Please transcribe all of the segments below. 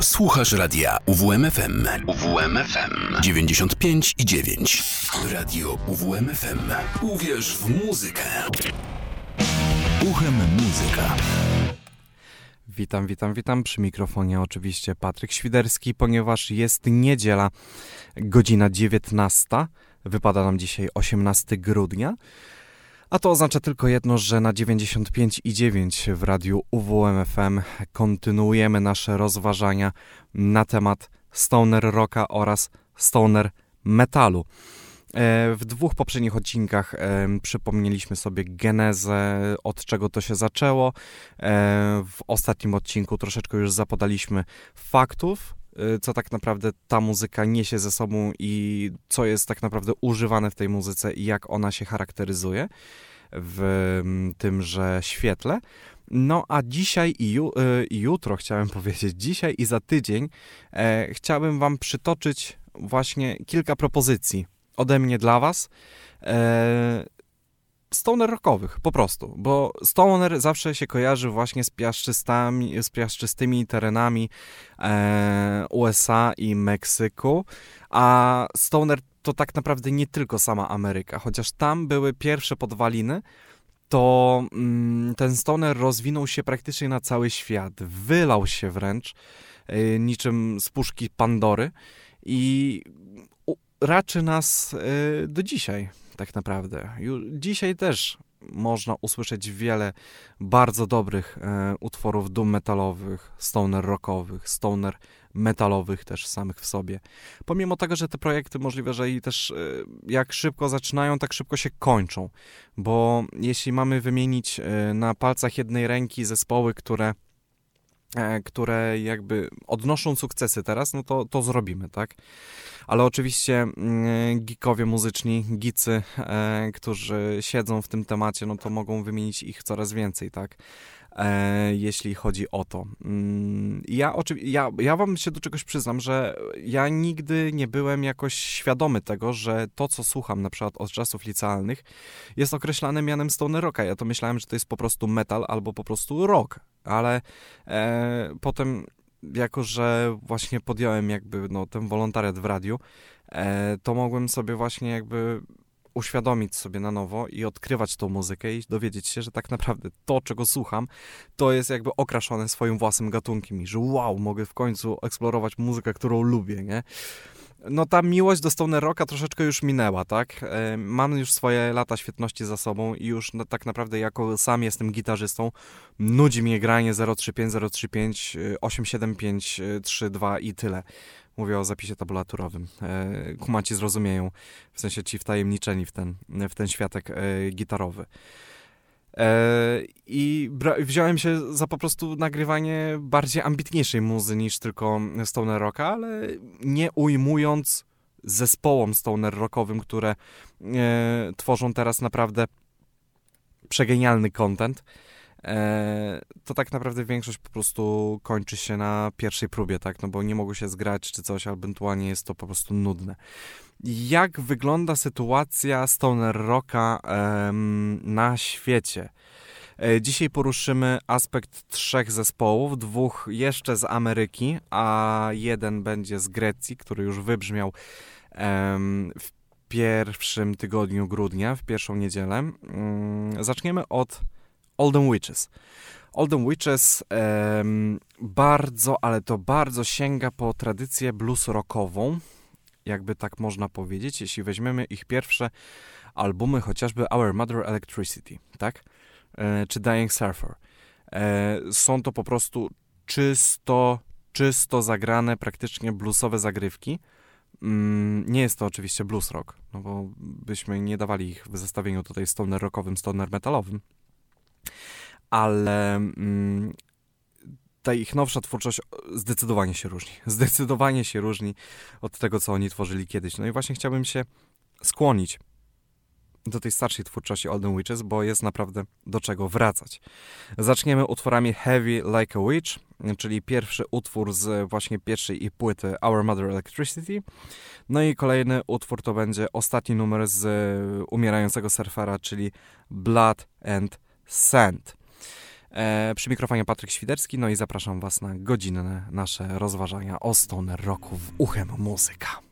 Słuchasz radia UWMFM. UWMFM 95 i 9. Radio UWMFM. Uwierz w muzykę. Uchem muzyka. Witam, witam, witam. Przy mikrofonie oczywiście Patryk Świderski, ponieważ jest niedziela, godzina 19. Wypada nam dzisiaj 18 grudnia. A to oznacza tylko jedno, że na 95,9 w radiu UWMFM kontynuujemy nasze rozważania na temat stoner rocka oraz stoner metalu. E, w dwóch poprzednich odcinkach e, przypomnieliśmy sobie genezę, od czego to się zaczęło. E, w ostatnim odcinku troszeczkę już zapodaliśmy faktów, co tak naprawdę ta muzyka niesie ze sobą i co jest tak naprawdę używane w tej muzyce i jak ona się charakteryzuje w tymże świetle. No a dzisiaj i, ju, i jutro chciałem powiedzieć, dzisiaj i za tydzień e, chciałbym Wam przytoczyć właśnie kilka propozycji ode mnie dla Was. E, stoner rockowych, po prostu, bo stoner zawsze się kojarzy właśnie z, piaszczystami, z piaszczystymi terenami e, USA i Meksyku, a stoner to tak naprawdę nie tylko sama Ameryka, chociaż tam były pierwsze podwaliny, to mm, ten stoner rozwinął się praktycznie na cały świat, wylał się wręcz y, niczym z puszki Pandory i raczy nas y, do dzisiaj, tak naprawdę. Dzisiaj też można usłyszeć wiele bardzo dobrych e, utworów doom metalowych, stoner rockowych, stoner metalowych też samych w sobie. Pomimo tego, że te projekty możliwe, że i też e, jak szybko zaczynają, tak szybko się kończą, bo jeśli mamy wymienić e, na palcach jednej ręki zespoły, które które jakby odnoszą sukcesy teraz, no to, to zrobimy, tak? Ale oczywiście mm, geekowie muzyczni, gicy, e, którzy siedzą w tym temacie, no to mogą wymienić ich coraz więcej, tak? E, jeśli chodzi o to. Mm, ja, ja, ja wam się do czegoś przyznam, że ja nigdy nie byłem jakoś świadomy tego, że to, co słucham na przykład od czasów licealnych, jest określane mianem stoner rocka. Ja to myślałem, że to jest po prostu metal albo po prostu rock, ale e, potem jako, że właśnie podjąłem jakby no, ten wolontariat w radiu, e, to mogłem sobie właśnie jakby uświadomić sobie na nowo i odkrywać tą muzykę i dowiedzieć się, że tak naprawdę to, czego słucham, to jest jakby okraszone swoim własnym gatunkiem i że wow, mogę w końcu eksplorować muzykę, którą lubię, nie? No ta miłość do stoner rocka troszeczkę już minęła, tak? E, mam już swoje lata świetności za sobą i już no, tak naprawdę jako sam jestem gitarzystą, nudzi mnie granie 035, 035, 875, 32 i tyle. Mówię o zapisie tabulaturowym. E, kumaci zrozumieją, w sensie ci wtajemniczeni w ten, w ten światek e, gitarowy. E, I wziąłem się za po prostu nagrywanie bardziej ambitniejszej muzy niż tylko stoner rocka, ale nie ujmując zespołom stoner rockowym, które e, tworzą teraz naprawdę przegenialny content. E, to tak naprawdę większość po prostu kończy się na pierwszej próbie, tak, no bo nie mogą się zgrać czy coś, albo ewentualnie jest to po prostu nudne. Jak wygląda sytuacja stoner rocka na świecie? E, dzisiaj poruszymy aspekt trzech zespołów, dwóch jeszcze z Ameryki, a jeden będzie z Grecji, który już wybrzmiał w pierwszym tygodniu grudnia, w pierwszą niedzielę. Mm, zaczniemy od Olden Witches. Olden Witches bardzo, ale to bardzo sięga po tradycję blues rockową, jakby tak można powiedzieć, jeśli weźmiemy ich pierwsze albumy, chociażby Our Mother Electricity, tak? E, czy Dying Surfer. E, są to po prostu czysto, czysto zagrane, praktycznie bluesowe zagrywki. Mm, nie jest to oczywiście blues rock, no bo byśmy nie dawali ich w zestawieniu tutaj stoner rockowym, stoner metalowym ale mm, ta ich nowsza twórczość zdecydowanie się różni. Zdecydowanie się różni od tego, co oni tworzyli kiedyś. No i właśnie chciałbym się skłonić do tej starszej twórczości Olden Witches, bo jest naprawdę do czego wracać. Zaczniemy utworami Heavy Like a Witch, czyli pierwszy utwór z właśnie pierwszej i płyty Our Mother Electricity. No i kolejny utwór to będzie ostatni numer z umierającego surfera, czyli Blood and Sand. E, przy mikrofonie Patryk Świderski, no i zapraszam Was na godzinne nasze rozważania o stoner roku w uchem muzyka.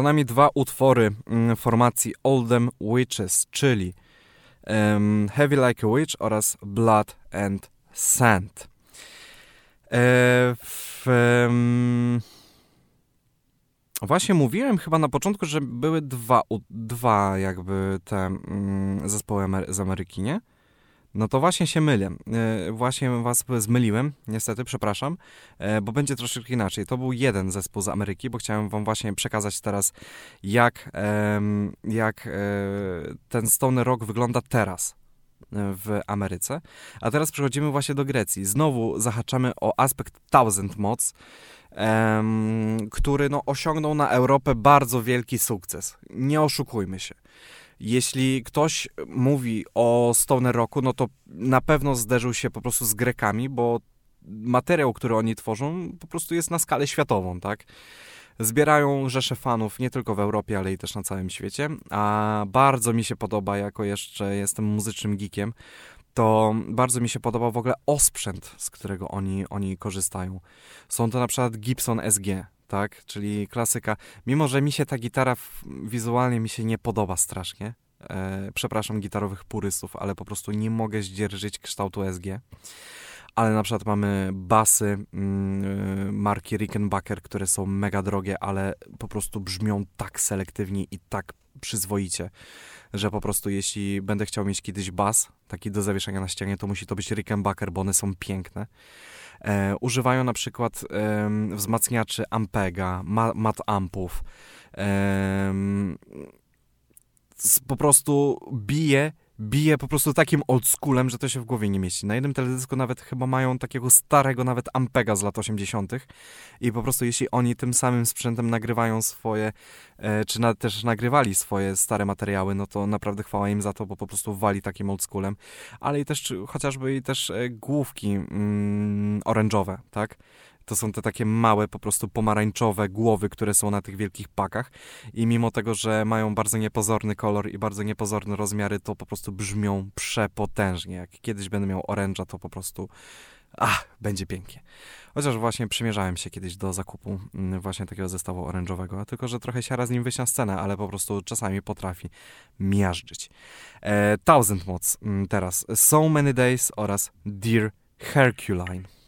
Za nami dwa utwory mm, formacji Oldham Witches, czyli um, Heavy Like a Witch oraz Blood and Sand. E, w, um, właśnie mówiłem chyba na początku, że były dwa, dwa jakby te um, zespoły z Ameryki, nie? No to właśnie się mylę. E, właśnie was zmyliłem, niestety, przepraszam, e, bo będzie troszeczkę inaczej. To był jeden zespół z Ameryki, bo chciałem wam właśnie przekazać teraz, jak, jak e, ten Stone Rock wygląda teraz w Ameryce. A teraz przechodzimy właśnie do Grecji. Znowu zahaczamy o aspekt Thousand Mods, który no, osiągnął na Europę bardzo wielki sukces. Nie oszukujmy się jeśli ktoś mówi o Stoner Rocku, no to na pewno zderzył się po prostu z Grekami, bo materiał, który oni tworzą, po prostu jest na skalę światową, tak? Zbierają rzesze fanów nie tylko w Europie, ale i też na całym świecie. A bardzo mi się podoba, jako jeszcze jestem muzycznym geekiem, to bardzo mi się podoba w ogóle osprzęt, z którego oni, oni korzystają. Są to na przykład Gibson SG tak? Czyli klasyka. Mimo, że mi się ta gitara wizualnie mi się nie podoba strasznie. E, przepraszam gitarowych purystów, ale po prostu nie mogę zdzierżyć kształtu SG. Ale na przykład mamy basy mm, marki Rickenbacker, które są mega drogie, ale po prostu brzmią tak selektywnie i tak przyzwoicie, że po prostu jeśli będę chciał mieć kiedyś bas, taki do zawieszenia na ścianie, to musi to być Rickenbacker, bo one są piękne. E, używają na przykład e, wzmacniaczy Ampega, ma, mat ampów. E, po prostu bije bije po prostu takim oldschoolem, że to się w głowie nie mieści. Na jednym teledysku nawet chyba mają takiego starego nawet Ampega z lat 80. i po prostu jeśli oni tym samym sprzętem nagrywają swoje, e, czy na, też nagrywali swoje stare materiały, no to naprawdę chwała im za to, bo po prostu wali takim oldschoolem. Ale i też chociażby i też e, główki mm, orężowe, tak? To są te takie małe, po prostu pomarańczowe głowy, które są na tych wielkich pakach i mimo tego, że mają bardzo niepozorny kolor i bardzo niepozorne rozmiary, to po prostu brzmią przepotężnie. Jak kiedyś będę miał oręża, to po prostu ach, będzie pięknie. Chociaż właśnie przymierzałem się kiedyś do zakupu mm, właśnie takiego zestawu orężowego, tylko że trochę siara z nim wyjść na scenę, ale po prostu czasami potrafi miażdżyć. E, Thousand Mods mm, teraz. So Many Days oraz Dear Herculine.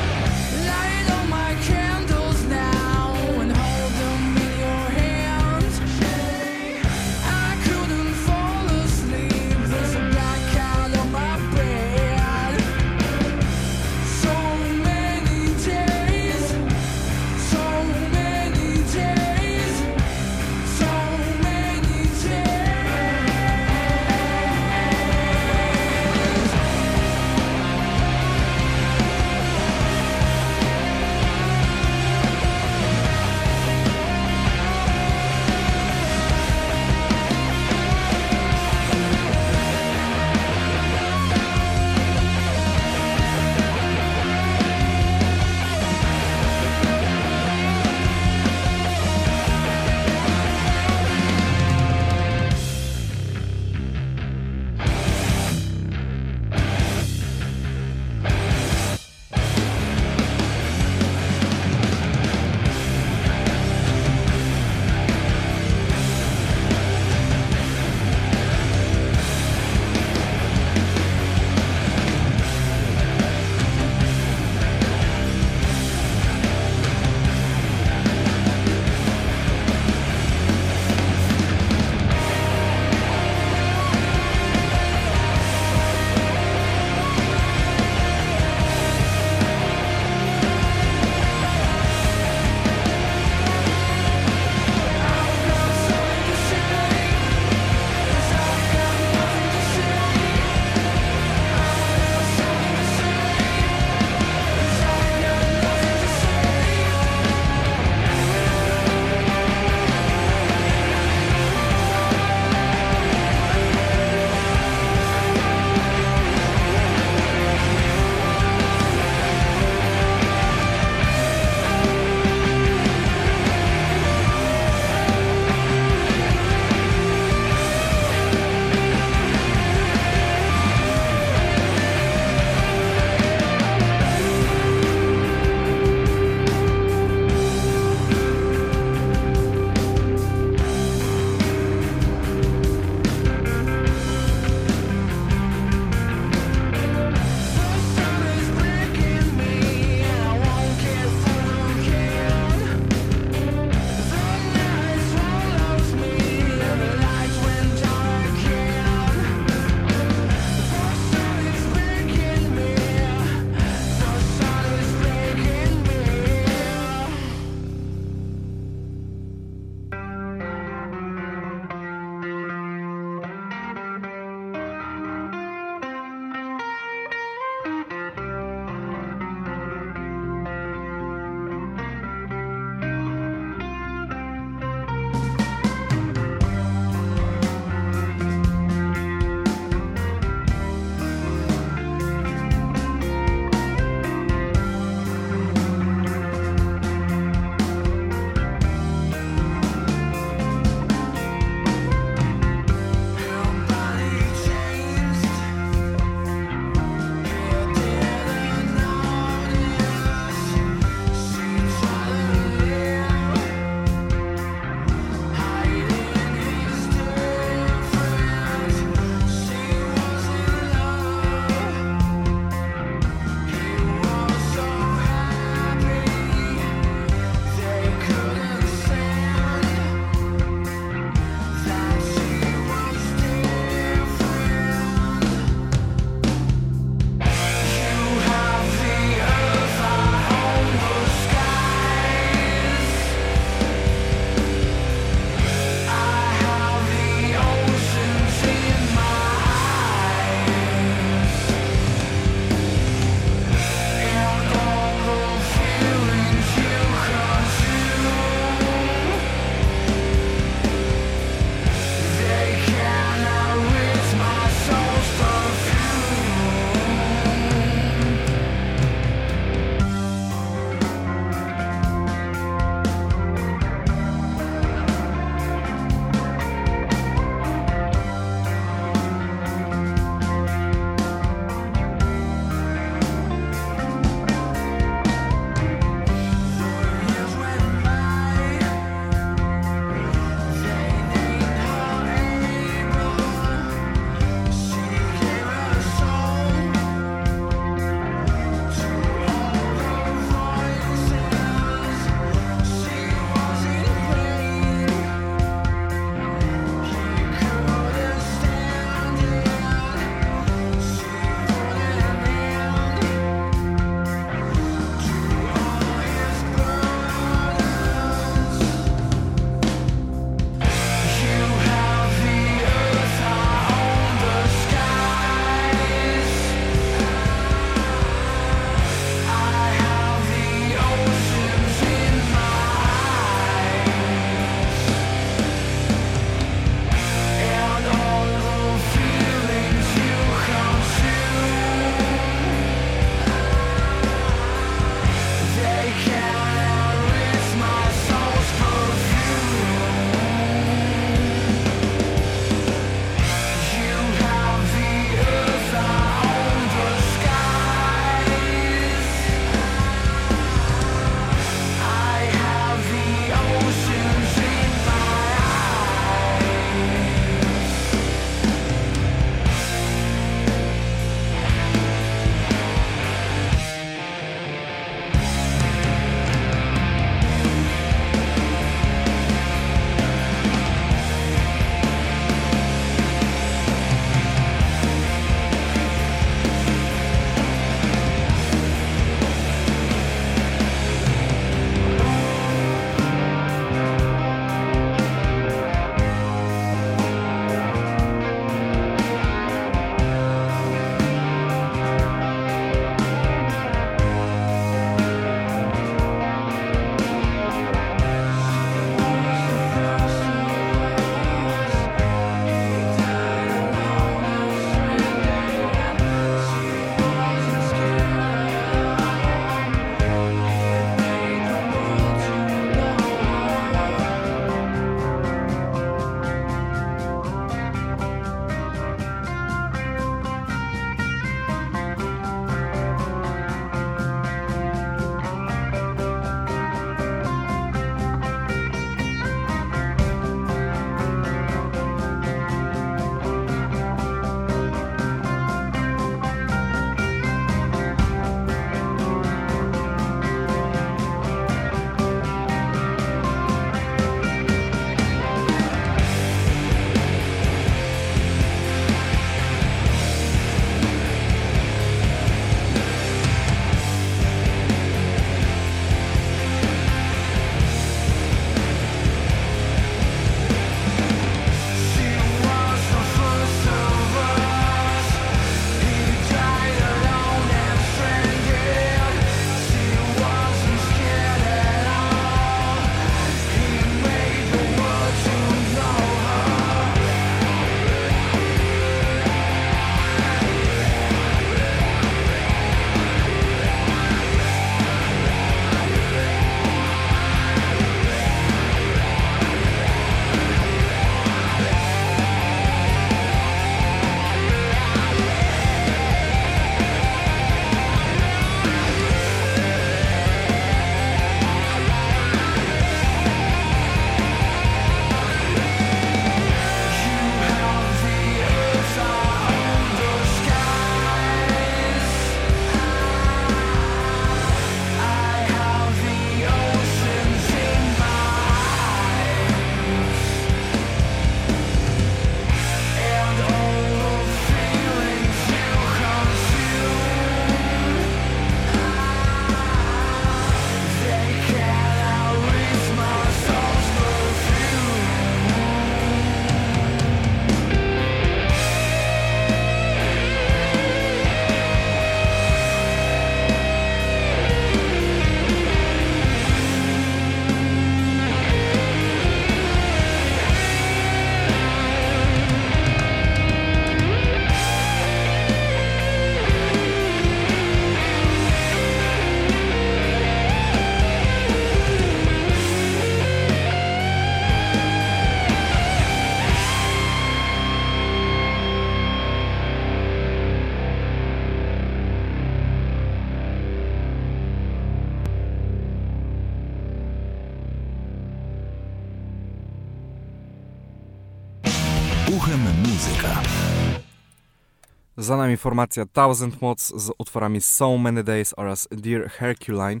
Za nami formacja Thousand Mods z utworami So Many Days oraz Dear Herculine,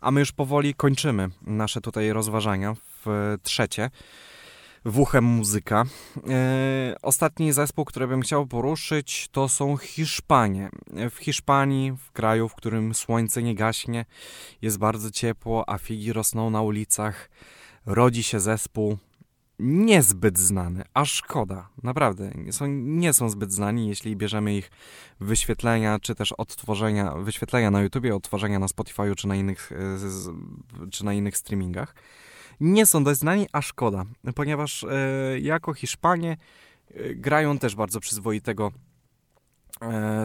a my już powoli kończymy nasze tutaj rozważania w trzecie. Wuchem muzyka. E, ostatni zespół, który bym chciał poruszyć, to są Hiszpanie. W Hiszpanii, w kraju, w którym słońce nie gaśnie, jest bardzo ciepło, a figi rosną na ulicach, rodzi się zespół niezbyt znany, a szkoda, naprawdę. Są, nie są zbyt znani, jeśli bierzemy ich wyświetlenia, czy też odtworzenia, wyświetlenia na YouTubie, odtworzenia na Spotify'u, czy na innych, e, czy na innych streamingach. Nie są dość znani, a szkoda, ponieważ e, jako Hiszpanie e, grają też bardzo przyzwoitego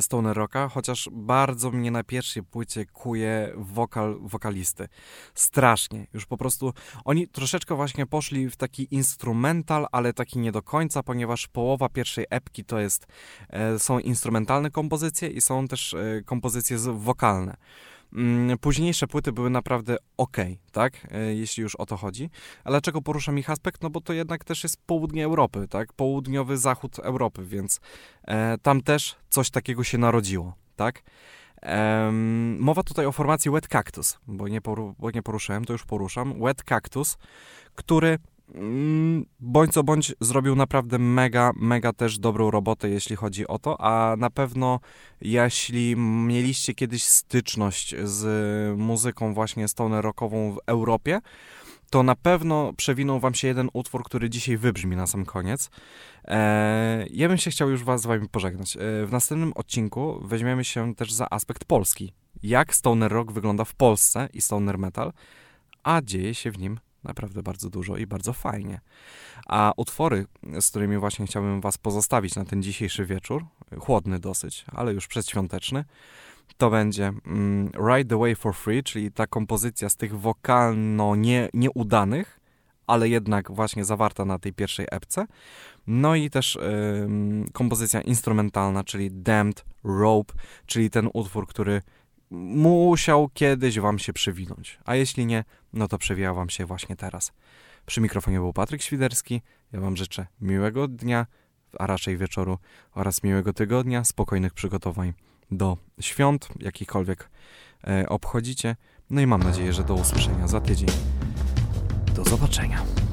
stoner rocka, chociaż bardzo mnie na pierwszej płycie kuje wokal wokalisty. Strasznie. Już po prostu oni troszeczkę właśnie poszli w taki instrumental, ale taki nie do końca, ponieważ połowa pierwszej epki to jest e, są instrumentalne kompozycje i są też e, kompozycje wokalne. Mm, późniejsze płyty były naprawdę ok, tak, e, jeśli już o to chodzi. Ale dlaczego poruszam ich aspekt? No bo to jednak też jest południe Europy, tak, południowy zachód Europy, więc e, tam też coś takiego się narodziło, tak. Mowa tutaj o formacji Wet Cactus, bo nie, poru bo nie poruszyłem, to już poruszam. Wet Cactus, który bądź co bądź zrobił naprawdę mega, mega też dobrą robotę, jeśli chodzi o to, a na pewno jeśli mieliście kiedyś styczność z muzyką właśnie stoner rockową w Europie, to na pewno przewinął wam się jeden utwór, który dzisiaj wybrzmi na sam koniec. Eee, ja bym się chciał już was z wami pożegnać. Eee, w następnym odcinku weźmiemy się też za aspekt polski. Jak stoner rock wygląda w Polsce i stoner metal, a dzieje się w nim naprawdę bardzo dużo i bardzo fajnie. A utwory, z którymi właśnie chciałbym Was pozostawić na ten dzisiejszy wieczór, chłodny dosyć, ale już przedświąteczny, to będzie mm, Ride the Way for Free, czyli ta kompozycja z tych wokalno nie, nieudanych, ale jednak właśnie zawarta na tej pierwszej epce. No i też kompozycja instrumentalna, czyli Damned Rope, czyli ten utwór, który musiał kiedyś wam się przewinąć. A jeśli nie, no to przewija wam się właśnie teraz. Przy mikrofonie był Patryk Świderski. Ja wam życzę miłego dnia, a raczej wieczoru oraz miłego tygodnia, spokojnych przygotowań do świąt, jakichkolwiek e, obchodzicie. No i mam nadzieję, że do usłyszenia za tydzień. Do zobaczenia.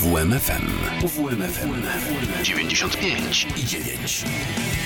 UWMFM. UWMFM 95 i 9.